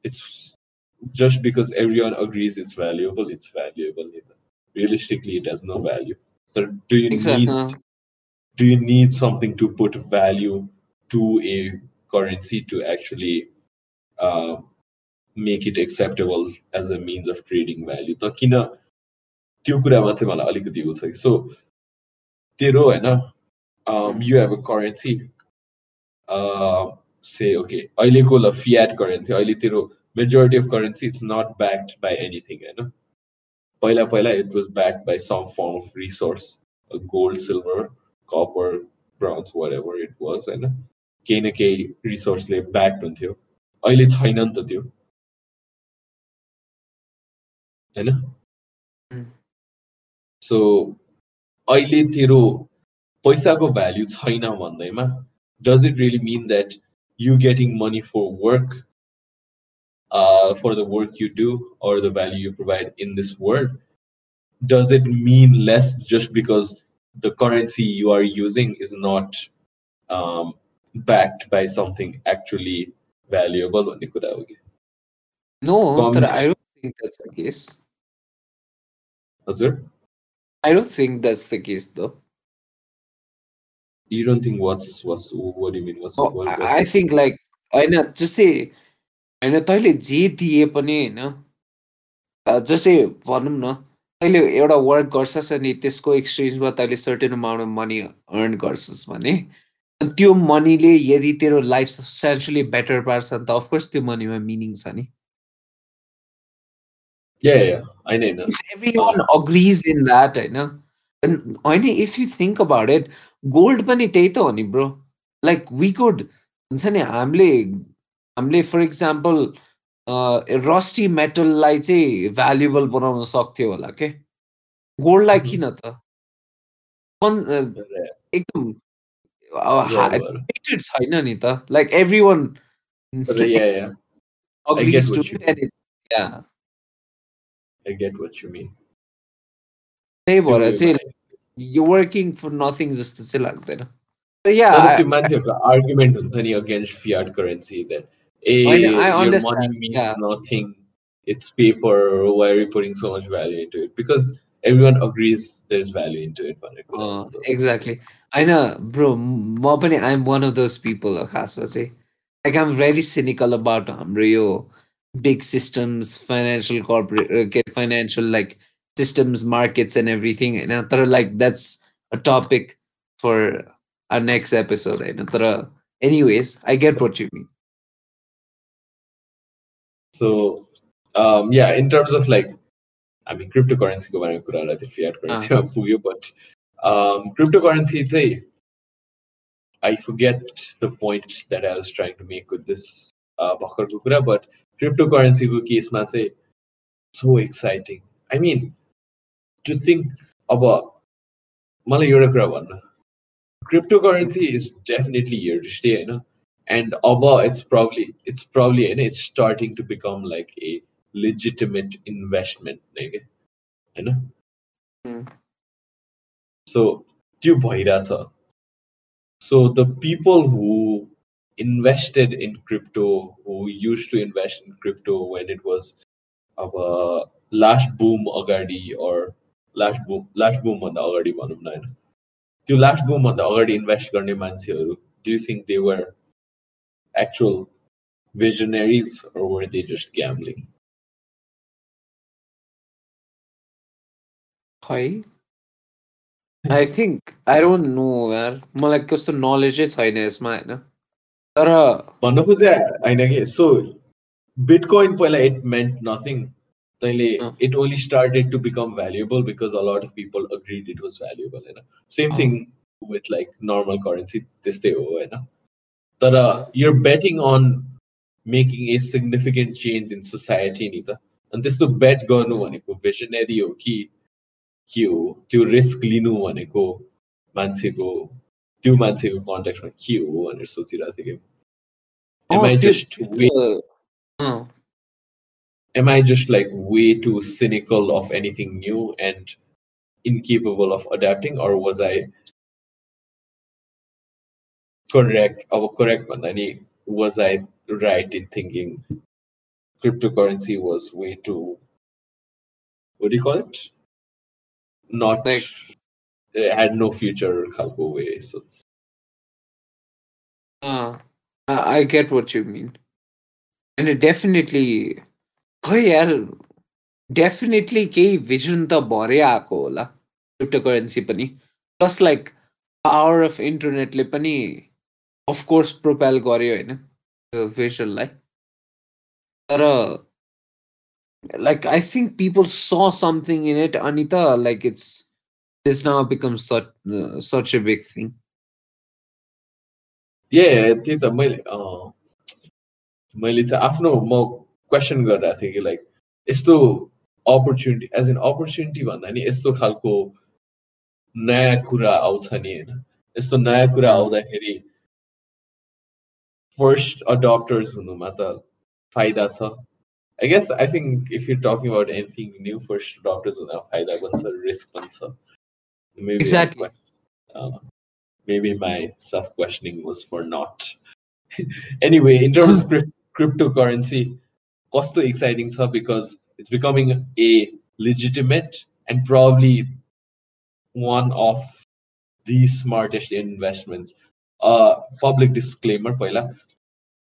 it's just because everyone agrees it's valuable, it's valuable Realistically, it has no value. So, do you Exactly. need do you need something to put value to a currency to actually uh, make it acceptable as a means of trading value? त किन त्यो कुरामा चाहिँ मलाई अलिकति उ छ so तेरो होइन you have a currency say okay अहिलेको ल फियाट करेन्सी अहिले तेरो majority of currency it's not backed by anything you know पहिला पहिला it was backed by some form of resource uh, gold silver copper bronze whatever it was होइन केही न केही रिसोर्सले ब्याक्ड हुन्थ्यो अहिले छैन नि त त्यो होइन Mm. सो अहिले तेरो पैसाको भ्याल्यु छैन भन्दैमा does it really mean that you getting money for work uh, for the work you do or the value you provide in this world does it mean less just because the currency you are using is not um, backed by something actually valuable? No Comments? i don't think that's the case. Azur? i don't think that's the case though. You don't think what's what's what do you mean? What's, oh, what, what's i think like i know just say होइन तैँले जे दिए पनि होइन जस्तै भनौँ न तैँले एउटा वर्क गर्छस् अनि त्यसको एक्सचेन्जमा तैँले certain amount of money earn गर्छस् भने त्यो मनीले यदि तेरो लाइफ सब्सटेन्सियली बेटर पार्छ त अफकोर्स त्यो मनीमा मिनिङ छ नि। Agrees in that होइन होइन if you think about it gold पनि त्यही त हो नि bro like we could हुन्छ नि हामीले हामीले फर इक्जाम्पल रस्टी मेटललाई चाहिँ भ्यालुएबल बनाउन सक्थ्यो होला के? गोल्डलाई. किन त? एकदम छैन नि त? Like every one. त्यही भएर चाहिँ यो वर्किङ फर नथिङ जस्तो चाहिँ लाग्दैन। या मान्छेहरूको आर्ग्युमेन्ट हुन्छ नि against fiat currency that A, I, know, I your understand. money means yeah. nothing. It's paper. Why are you putting so much value into it? Because everyone agrees there's value into it. Oh, exactly. I know, bro. Mopani, I'm one of those people. Like I'm very cynical about um, Amrio, big systems, financial corporate, uh, financial like systems, markets, and everything. And I like that's a topic for our next episode. Anyways, I get what you mean. So, um, yeah, in terms of like, I mean, cryptocurrency को बारेमा कुरालाई त्यो fiat currency मा पुग्यो, but um, cryptocurrency चाहिँ I forget the point that I was trying to make with this uh, भर्खरको कुरा, but cryptocurrency को केसमा चाहिँ so exciting. I mean, to think अब मलाई एउटा कुरा भन्नु cryptocurrency is definitely here to stay होइन and Abba, it's probably it's probably and it's starting to become like a legitimate investment like, you know Hmm. so त्यो भइरहेछ so the people who invested in crypto who used to invest in crypto when it was अब last boom अगाडि or last boom last boom भन्दा अगाडि भनौँ न होइन त्यो लास्ट बुम भन्दा अगाडि इन्भेस्ट गर्ने मान्छेहरू do you think they were actual visionaries or were they just gambling? खै I think I don't know यार मलाई कस्तो नलेजै छैन यसमा होइन तर भन्नु खोजे होइन कि सो बिटकोइन पहिला इट मेन्ट नथिङ तैँले अँ। It only started to become valuable because a lot of people agreed it was valuable होइन सेम अँ। Thing with like normal currency त्यस्तै हो होइन तर अँ। You're betting on making a significant change in society नि त अनि त्यस्तो बेट गर्नु भनेको भिजनरी हो कि के हो त्यो रिस्क लिनु भनेको मान्छेको त्यो मान्छेको कन्ट्याक्टमा के हो भनेर सोचिरहेको थिएँ कि Am अँ, I त्यो- just त्यो way, त- अँ, am I just like way too cynical of anything new and incapable of adapting, or was I correct? Or correct, Mandani, was I right in thinking cryptocurrency was way too what do you call it? Not Like- it had no future khalko way. So it's, अँ, I I get what you mean. And it definitely खै यार definitely केही vision त भरै आएको होला crypto currency पनि plus like power of इन्टरनेटले पनि of course propel गर्यो होइन त्यो भिजनलाई तर like I think people saw something in it अनि त like it's it's now become such such a big thing yeah, त्यही त मैले मैले चाहिँ आफ्नो म क्वेसन गरिरहेको थिएँ कि लाइक यस्तो अपर्च्युनिटी एज एन अपर्च्युनिटी भन्दा नि यस्तो खालको नयाँ कुरा आउँछ नि होइन यस्तो नयाँ कुरा। आउँदाखेरि फर्स्ट अडप्टर्स हुनुमा त फाइदा छ I guess I think if you talking about anything new first adopters हुँदा फाइदा पनि छ रिस्क पनि छ Maybe I'm Exactly. que- uh, maybe my self questioning was for not. anyway, in terms of cryp- cryptocurrency, costo exciting stuff because it's becoming a legitimate and probably one of the smartest investments. Uh, public disclaimer, Paila.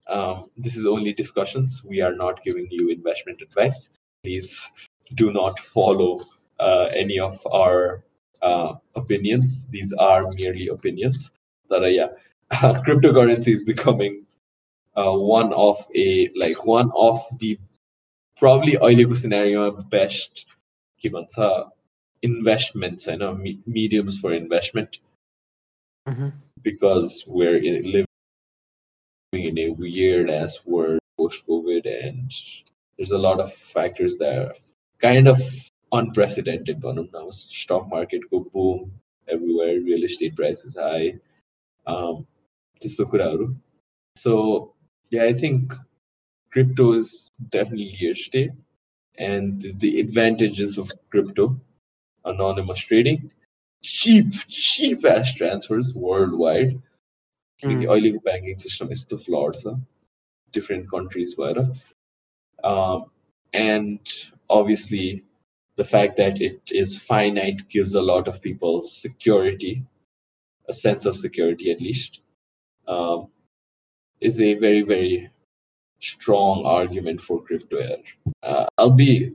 Um, this is only discussions. We are not giving you investment advice. Please do not follow uh, any of our uh, opinions. These are merely opinions. But uh, yeah, cryptocurrency is becoming uh, one of a like one of the probably अहिलेको सिनेरियोमा best के भन्छ investments होइन mediums for investment because we're living in a weird ass world post COVID, and there's a lot of factors that are kind of unprecedented. One now, stock market go boom everywhere, real estate prices high. Um, so yeah, I think crypto is definitely here today, and the advantages of crypto, anonymous trading, cheap cheap ass transfers worldwide किनकि अहिलेको banking system यस्तो flood छ different countries भएर and obviously the fact that it is finite gives a lot of people security a sense of security at least um, is a very, very strong argument for crypto air. Uh, I'll be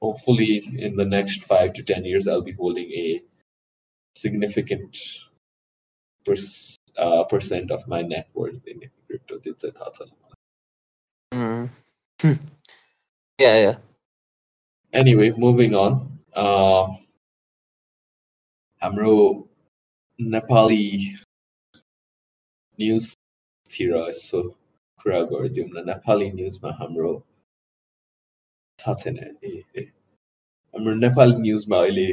hopefully in the next five to ten years, I'll be holding a significant uh, percent of my net worth in crypto. Mm. yeah, yeah. Anyway, moving on. Uh, हाम्रो Nepali न्युजतिर यसो कुरा गरिदिउँ न नेपाली न्युजमा हाम्रो थाहा छैन ए हाम्रो नेपाली न्युजमा अहिले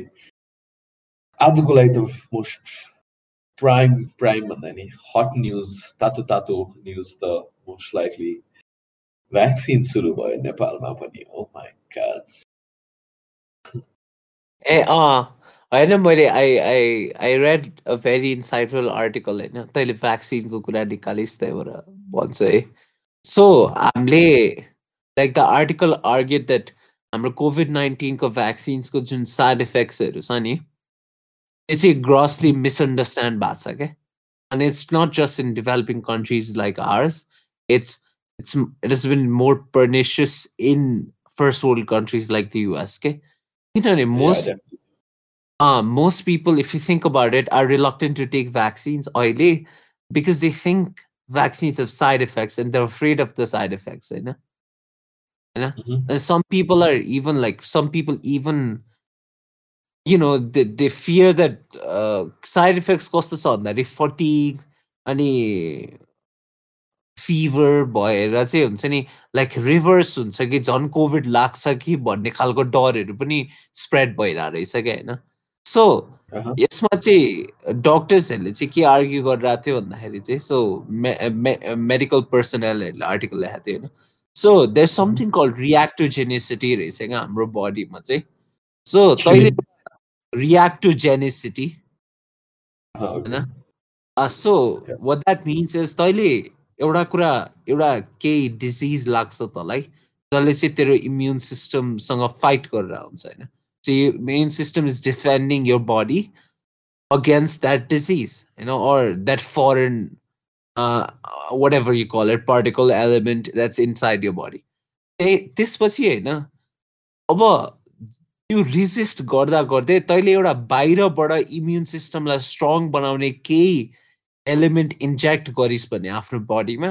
आजको लागि त मोस्ट प्राइम प्राइम भन्दा नि हट न्युज तातो तातो न्युज त मोस्ट लाइकली भ्याक्सिन सुरु भयो नेपालमा पनि ओ माई गाड्स ए अँ होइन मैले I I I read a very insightful article होइन तैँले भ्याक्सिनको कुरा निकालिस् त्यहीबाट भन्छ है सो हामीले like the article argued that हाम्रो कोभिड नाइन्टिनको भ्याक्सिन्सको जुन साइड इफेक्ट्सहरू छ नि it's a grossly misunderstand bhasa okay? and it's not just in developing countries like ours it's it's it has been more pernicious in first world countries like the us okay? you know most yeah, uh, most people if you think about it are reluctant to take vaccines oily because they think vaccines have side effects and they're afraid of the side effects you know, you know? Mm-hmm. and some people are even like some people even you know, they, they fear that uh, side effects cost us on that. If fatigue, any fever भएर चाहिँ हुन्छ नि like reverse हुन्छ कि झन् covid लाग्छ कि भन्ने खालको डरहरू पनि स्प्रेड भइरहेको रहेछ क्या होइन सो यसमा चाहिँ डक्टर्सहरूले चाहिँ के आर्ग्यु गरिरहेको थियो भन्दाखेरि चाहिँ सो मेडिकल पर्सनलहरूले आर्टिकल लेखाएको थियो होइन so there something call reactogenicity रहेछ क्या हाम्रो बडीमा चाहिँ सो? तैँले रियाक्टोजेनेसिटी होइन so what that means is तैँले एउटा कुरा एउटा केही डिजिज लाग्छ तँलाई जसले चाहिँ तेरो इम्युन सिस्टमसँग फाइट गरेर हुन्छ होइन So your immune system is defending your body against that disease, you know, or that foreign, uh, whatever you call it, particle element that's inside your body. त्यसपछि होइन अब त्यो रिजिस्ट गर्दा गर्दै तैँले एउटा बाहिरबाट इम्युन सिस्टमलाई स्ट्रङ बनाउने केही एलिमेन्ट इन्जेक्ट गरिस् भने आफ्नो बडीमा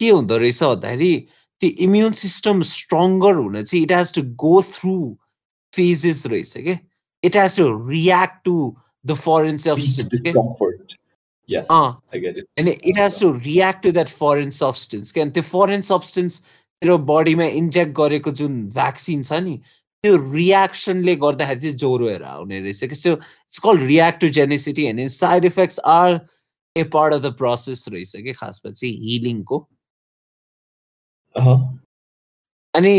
के हुँदो रहेछ भन्दाखेरि त्यो इम्युन सिस्टम स्ट्रङ्गर हुन चाहिँ it has to go through the foreign substance discomfort yes uh, i get it and it, it has to react to that foreign substance and the foreign substance तेरो बडीमा inject गरेको जुन vaccine छ नि त्यो रियाक्सनले गर्दाखेरि चाहिँ ज्वरो हेर आउने रहेछ कि। So it's call reactogenicity and side effects are a part of the process रहेछ कि खासमा चाहिँ हिलिङको अनि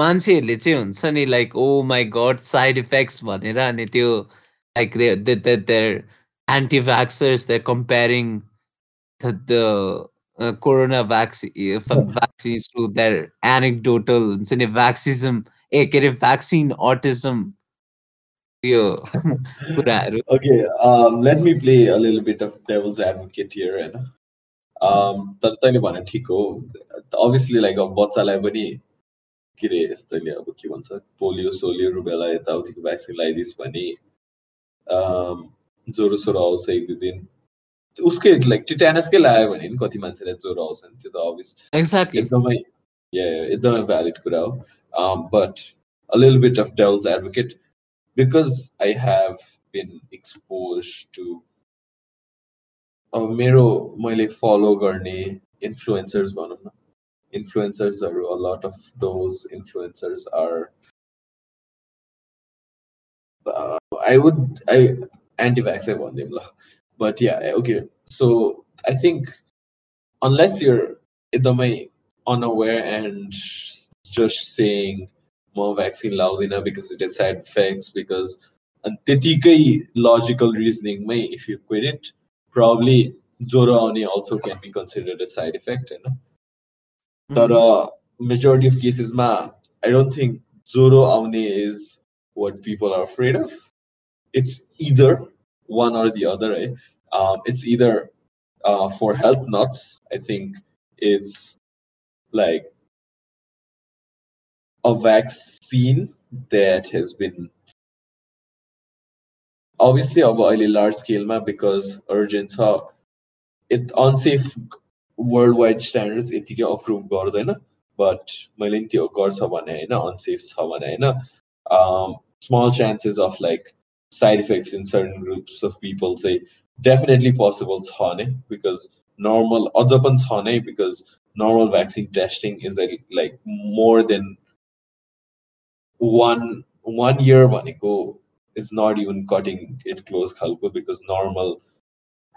मान्छेहरूले चाहिँ हुन्छ नि like oh my god side effects भनेर अनि त्यो like there anti vaxxers they comparing the corona vaccine vaccines to their anecdotal हुन्छ नि भ्याक्सिजम ए के अरे भ्याक्सिन अटिजम यो कुराहरू। Okay let me play a little bit of devil's advocate here होइन तर तैँले भने ठिक हो। अभियसली लाइक अब बच्चालाई पनि के अरे यस्तैले अब के भन्छ पोलियो सोलियो रुबेला यताउतिको भ्याक्सिन लगाइदिस् भने ज्वरो सोरो आउँछ एक दुई दिन। उसकै लाइक टिटानसकै लगायो भने नि कति मान्छेलाई ज्वरो आउँछ नि त्यो त अभियस एकदमै yeah, yeah एकदमै भ्यालिड कुरा हो। but a little bit of devil's advocate because I have been exposed to अब मेरो मैले फलो गर्ने इन्फ्लुएन्सर्स भनौँ न इन्फ्लुएन्सर्सहरू a lot of those influencers are uh, I would I anti-vax भनिदिउँ ल but yeah okay so I think unless you're एकदमै unaware and just saying more vaccine laudina because it has side effects because and त्यतिकै logical reasoning may if you quit it probably joro also can be considered a side effect you know but uh, majority of cases ma I don't think joro is what people are afraid of it's either one or the other right? um, it's either uh, for health nuts I think it's like a vaccine that has been obviously a large scale map because urgent it unsafe worldwide standards यतिकै approve गर्दैन but मैले नि त्यो गर्छ भने होइन unsafe छ भने होइन small chances of like side effects in certain groups of people say definitely possible छ because normal अझ पनि छ because normal vaccine testing is like more than one one year Vaniko is not even cutting it close Khalpa because normal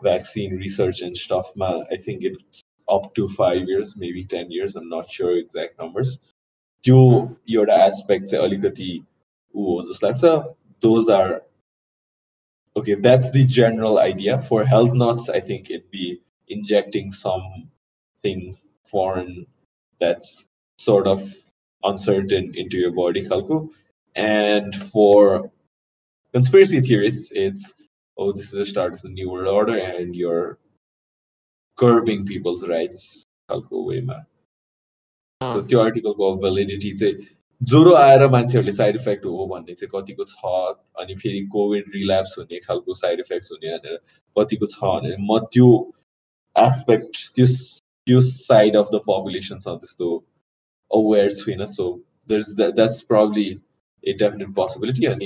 vaccine research and stuff, I think it's up to five years, maybe 10 years. I'm not sure exact numbers. Do your aspects, Alikati, Uozoslaksa, those are okay. That's the general idea. For health nuts, I think it'd be injecting something foreign that's sort of uncertain into your body kalku. And for conspiracy theorists, it's oh, this is the start of the new world order, and you're curbing people's rights kalku way ma. So theoretical validity चाहिँ ज्वरो आएर मान्छेहरूले side effect हो भन्ने चाहिँ कतिको छ अनि फेरि कोभिड रिल्याप्स हुने खालको साइड इफेक्ट्स हुने भनेर कतिको छ भने म त्यो एस्पेक्ट त्यो त्यो साइड अफ द पपुलेसनसँग त्यस्तो aware Swina. So there's that, that's probably a definite possibility. And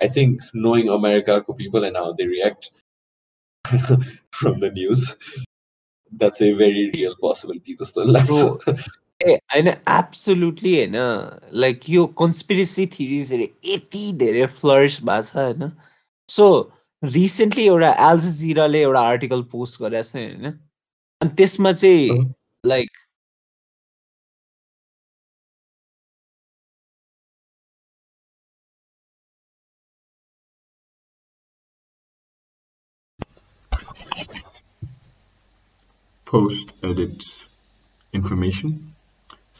I think knowing America people and how they react from the news, that's a very real possibility. ए होइन absolutely होइन like यो conspiracy थिरिजहरू यति धेरै flourish भएको छ होइन so recently एउटा एल्जिराले एउटा आर्टिकल पोस्ट गरेको छ होइन अनि त्यसमा चाहिँ like post-edit information.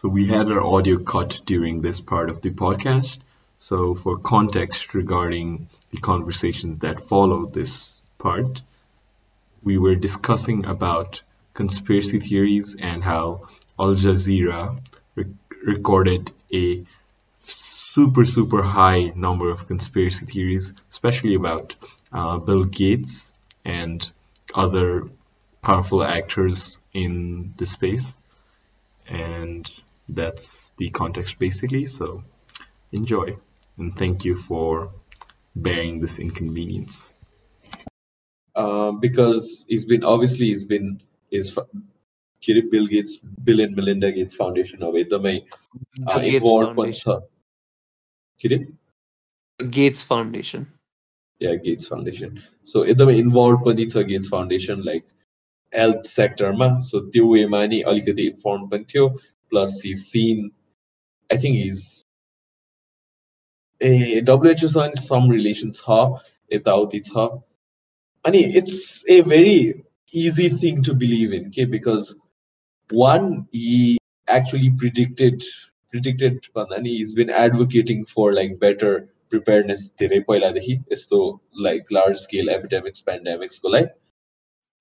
So we had our audio cut during this part of the podcast. So for context regarding the conversations that followed this part, we were discussing about conspiracy theories and how Al Jazeera re recorded a super, super high number of conspiracy theories, especially about uh, Bill Gates and other powerful actors in the space and that's the context basically. So enjoy and thank you for bearing this inconvenience. Uh, because it's been obviously it's been is Bill Gates Bill and Melinda Gates Foundation હવે તમે involve પણ છો Kirit Gates Gates Foundation. Gates Foundation so એ તમે involve પણ છો Gates Foundation health सेक्टरमा so त्यो वेमा नि अलिकति इन्फर्म पनि थियो plus he seen I think his a डब्लुएचओसँग some relation छ यताउति छ अनि it's a very easy thing to believe in के because one he actually predicted predicted भन्दा नि is been advocating for like better preparedness धेरै पहिलादेखि यस्तो लाइक लार्ज स्केल एपिडेमिक्स पेन्डेमिक्सको लागि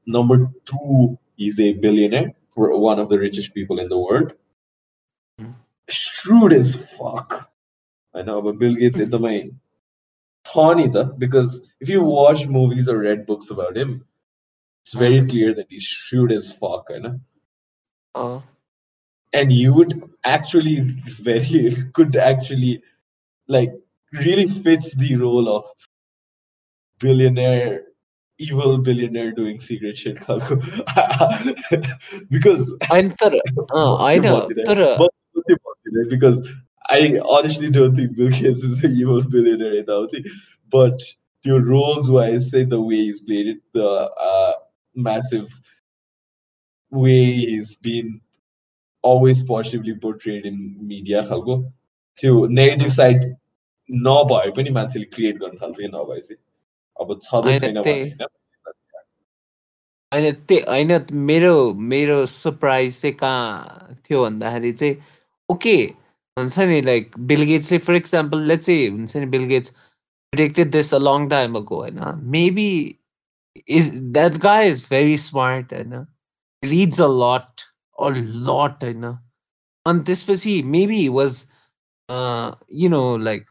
Number two, he's a billionaire for one of the richest people in the world. Shrewd as fuck. I know, but Bill Gates is the main. Thani because if you watch movies or read books about him, it's very mm. clear that he's shrewd as fuck, I know. Uh. and you would actually very could actually like really fits the role of billionaire evil billionaire doing secret shit खालको because होइन तर अँ, होइन तर But त्यो भन्दिनँ because I honestly don't think Bill Gates is an evil billionaire यताउति but त्यो roles wise say the way he's played it the uh, massive way he's been always positively portrayed in media खालको त्यो negative side नभए पनि मान्छेले create गर्न थाल्छ कि नभए चाहिँ अब होइन, त्यही। होइन। मेरो मेरो सरप्राइज चाहिँ कहाँ थियो भन्दाखेरि चाहिँ ओके हुन्छ नि लाइक बिल गेट्सले फर इक्जाम्पल लेट्स चाहिँ हुन्छ नि Bill Gates predicted this a long time ago होइन? Maybe is that guy is very smart होइन? Reads a lot a lot होइन? अनि त्यसपछि maybe was you know like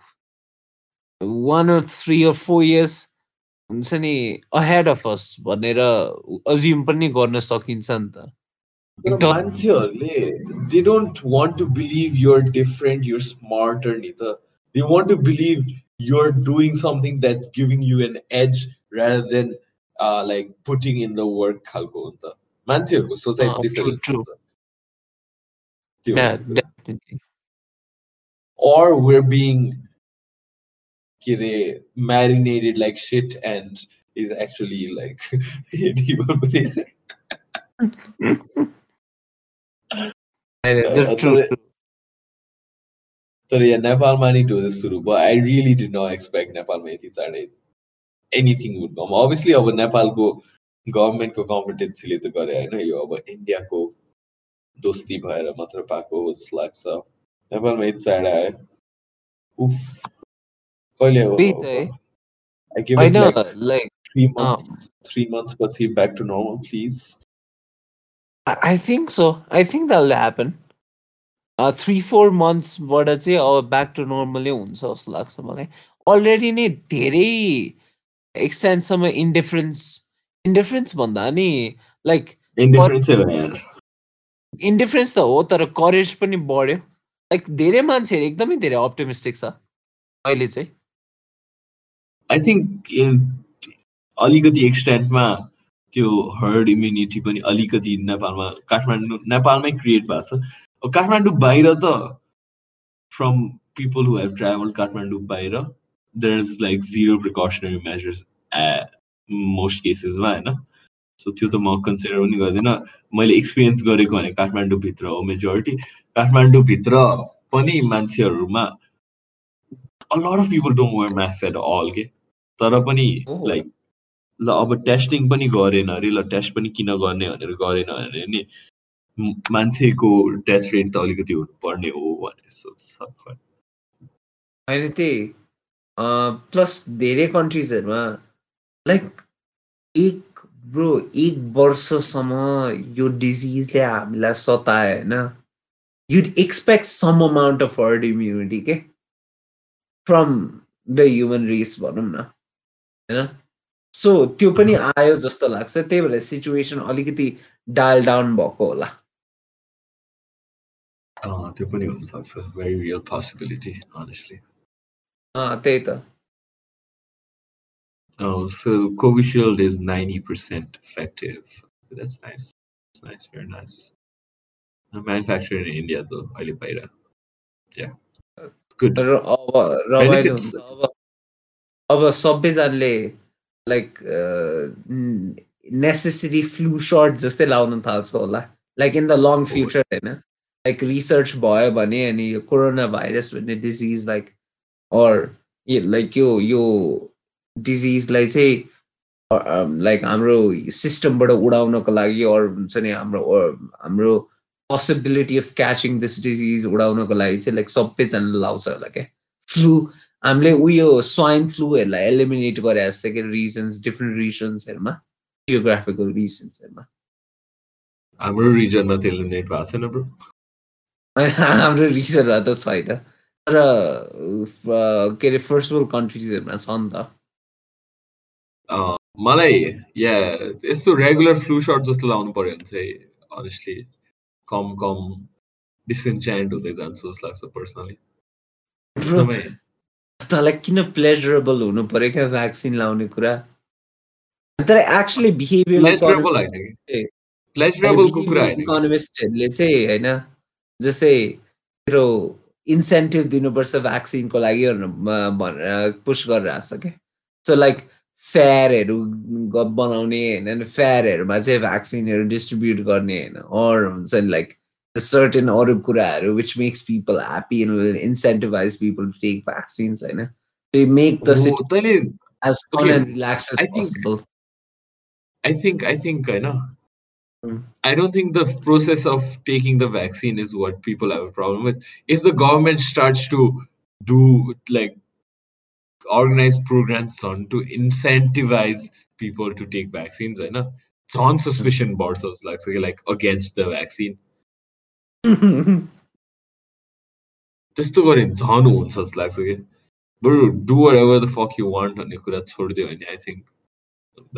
one or three or four years हुन्छ नि ahead of us भनेर assume पनि गर्न सकिन्छ नि त। मान्छेहरूले they don't want to believe you're different you're smarter नि त। They want to believe you're doing something that giving you an edge rather then like putting in the work खालको हो नि त। मान्छेहरूको सोचाइ त्यसरी or we're being के अरे marinated like shit and is actually like an evil billionaire. होइन, Uh, just true, तर- true. तर यहाँ नेपालमा नि डो सुरु भयो I really did not expect नेपालमा यति चाँडै एनिथिङ वुड कम अभियसली अब नेपालको गभर्मेन्टको कम्पिटेन्सीले त गरे होइन यो अब इन्डियाको दोस्ती भएर मात्र पाएको जस्तो लाग्छ नेपालमा यति चाँडै आयो उफ कहिले हो होइन लाइक पछि back to normal, please. I think so I think that happen three four मन्थ्सबाट चाहिँ अब ब्याक टु नर्मलै हुन्छ जस्तो लाग्छ मलाई अलरेडी नै धेरै एक्सटेन्डसम्म इन्डिफरेन्स इन्डिफरेन्स भन्दा नि लाइक इन्डिफरेन्स त हो तर करेज पनि बढ्यो लाइक धेरै मान्छेहरू एकदमै धेरै अप्टिमिस्टिक छ अहिले चाहिँ आई थिङ्क अलिकति एक्सटेन्टमा त्यो हर्ड इम्युनिटी पनि अलिकति नेपालमा काठमाडौँ नेपालमै क्रिएट भएको छ। काठमाडौँ बाहिर त from people who have travel Kathmandu बाहिर there is like zero precautionary measures most केसेसमा होइन? सो त्यो त म कन्सिडर पनि गर्दिनँ। मैले एक्सपिरियन्स गरेको भने काठमाडौँभित्र हो मेजोरिटी काठमाडौँभित्र पनि मान्छेहरूमा a lot of people don't wear masks at all के तर पनि. लाइक ल अब टेस्टिङ पनि गरेन अरे ल टेस्ट पनि किन गर्ने भनेर गरेन भने नि मान्छेको डेथ रेट त अलिकति हुनुपर्ने हो भनेर सोच्छ। अहिले त्यही प्लस धेरै कन्ट्रिजहरूमा लाइक एक ब्रो एक वर्षसम्म यो डिजिजले हामीलाई सतायो होइन you'd expect some amount of herd immunity के फ्रम द ह्युमन रेस भनौँ न होइन सो त्यो पनि आयो जस्तो लाग्छ त्यही भएर सिचुएसन अलिकति डायल डाउन भएको होला अँ, त्यो पनि हुनसक्छ भेरी रियल पोसिबिलिटी अनेस्टली अँ, त्यही त so Covishield is ninety percent effective that's nice nice very nice manufacture in India त अहिले बाहिर गुड र अब रमाइलो Benefits. अब सबैजनाले लाइक नेसेसरी फ्लु सर्ट जस्तै लाउन थाल्छ होला। Like in the long future होइन? लाइक रिसर्च भयो भने अनि यो कोरोना भाइरस भन्ने डिजिज लाइक अर लाइक यो यो डिजिजलाई चाहिँ लाइक हाम्रो सिस्टमबाट उडाउनको लागि अरू हुन्छ नि हाम्रो हाम्रो possibility of catching this disease उडाउनको लागि चाहिँ लाइक सबैजनाले लाउँछ होला क्या। फ्लु हामीले उयो स्वाइन फ्लूहरूलाई एलिमिनेट गरे जस्तै कि रिजन्स डिफ्रेन्ट रिजन्सहरूमा जियोग्राफिकल रिजन्सहरूमा हाम्रो रिजनमा त्यो एलिमिनेट भएको छैन ब्रो हाम्रो रिजनहरू त छैन। तर के अरे फर्स्ट वर्ल्ड कन्ट्रिजहरूमा छ नि त। मलाई या यस्तो रेगुलर फ्लु सर्ट जस्तो लाउनु पर्यो भने चाहिँ अनेस्टली कम कम डिसइन्च्यान्ट हुँदै जान्छ जस्तो लाग्छ पर्सनली तँलाई किन प्लेजरेबल हुनु पर्यो क्या भ्याक्सिन लाउने कुरा? तर एक्चुली होइन इकोनोमिस्टहरूले चाहिँ होइन जस्तै तेरो इन्सेन्टिभ दिनुपर्छ भ्याक्सिनको लागि भनेर पुस गरिरहेको छ क्या। सो लाइक फेयरहरू बनाउने होइन फेयरहरूमा चाहिँ भ्याक्सिनहरू डिस्ट्रिब्युट गर्ने होइन अर हुन्छ नि like a certain Orukuraru, which makes people happy and will incentivize people to take vaccines. I know. They make the situation as fun okay. and relaxed as I possible. Think, I think, I think, I know. Hmm. I don't think the process of taking the vaccine is what people have a problem with. If the government starts to do like organize programs on to incentivize people to take vaccines, I know it's on suspicion boards like, like against the vaccine. त्यस्तो गऱ्यो भने झन् हुन्छ जस्तो लाग्छ कि बरु do whatever the fuck you want भन्ने कुरा छोडिदियो भने आई थिङ्क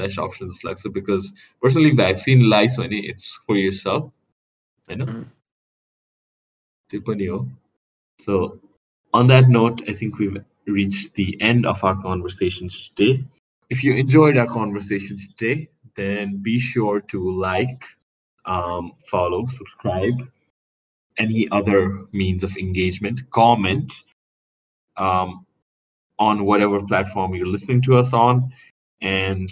बेस्ट अप्सन जस्तो लाग्छ बिकज पर्सनली भ्याक्सिन लाइस भने इट्स फर यर सेल्फ होइन त्यो पनि हो so on that note, I think we've reached the end of our conversations today. If you enjoyed our conversations today, then be sure to like, um, follow, subscribe, any other means of engagement, comment, um, on whatever platform you're listening to us on. And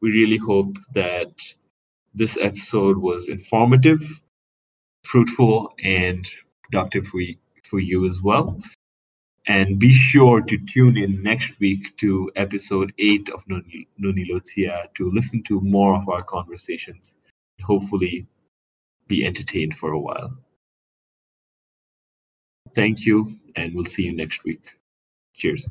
we really hope that this episode was informative, fruitful, and productive for you, for you as well. And be sure to tune in next week to episode 8 of Nunilotia to listen to more of our conversations. And hopefully, be entertained for a while. Thank you, and we'll see you next week. Cheers.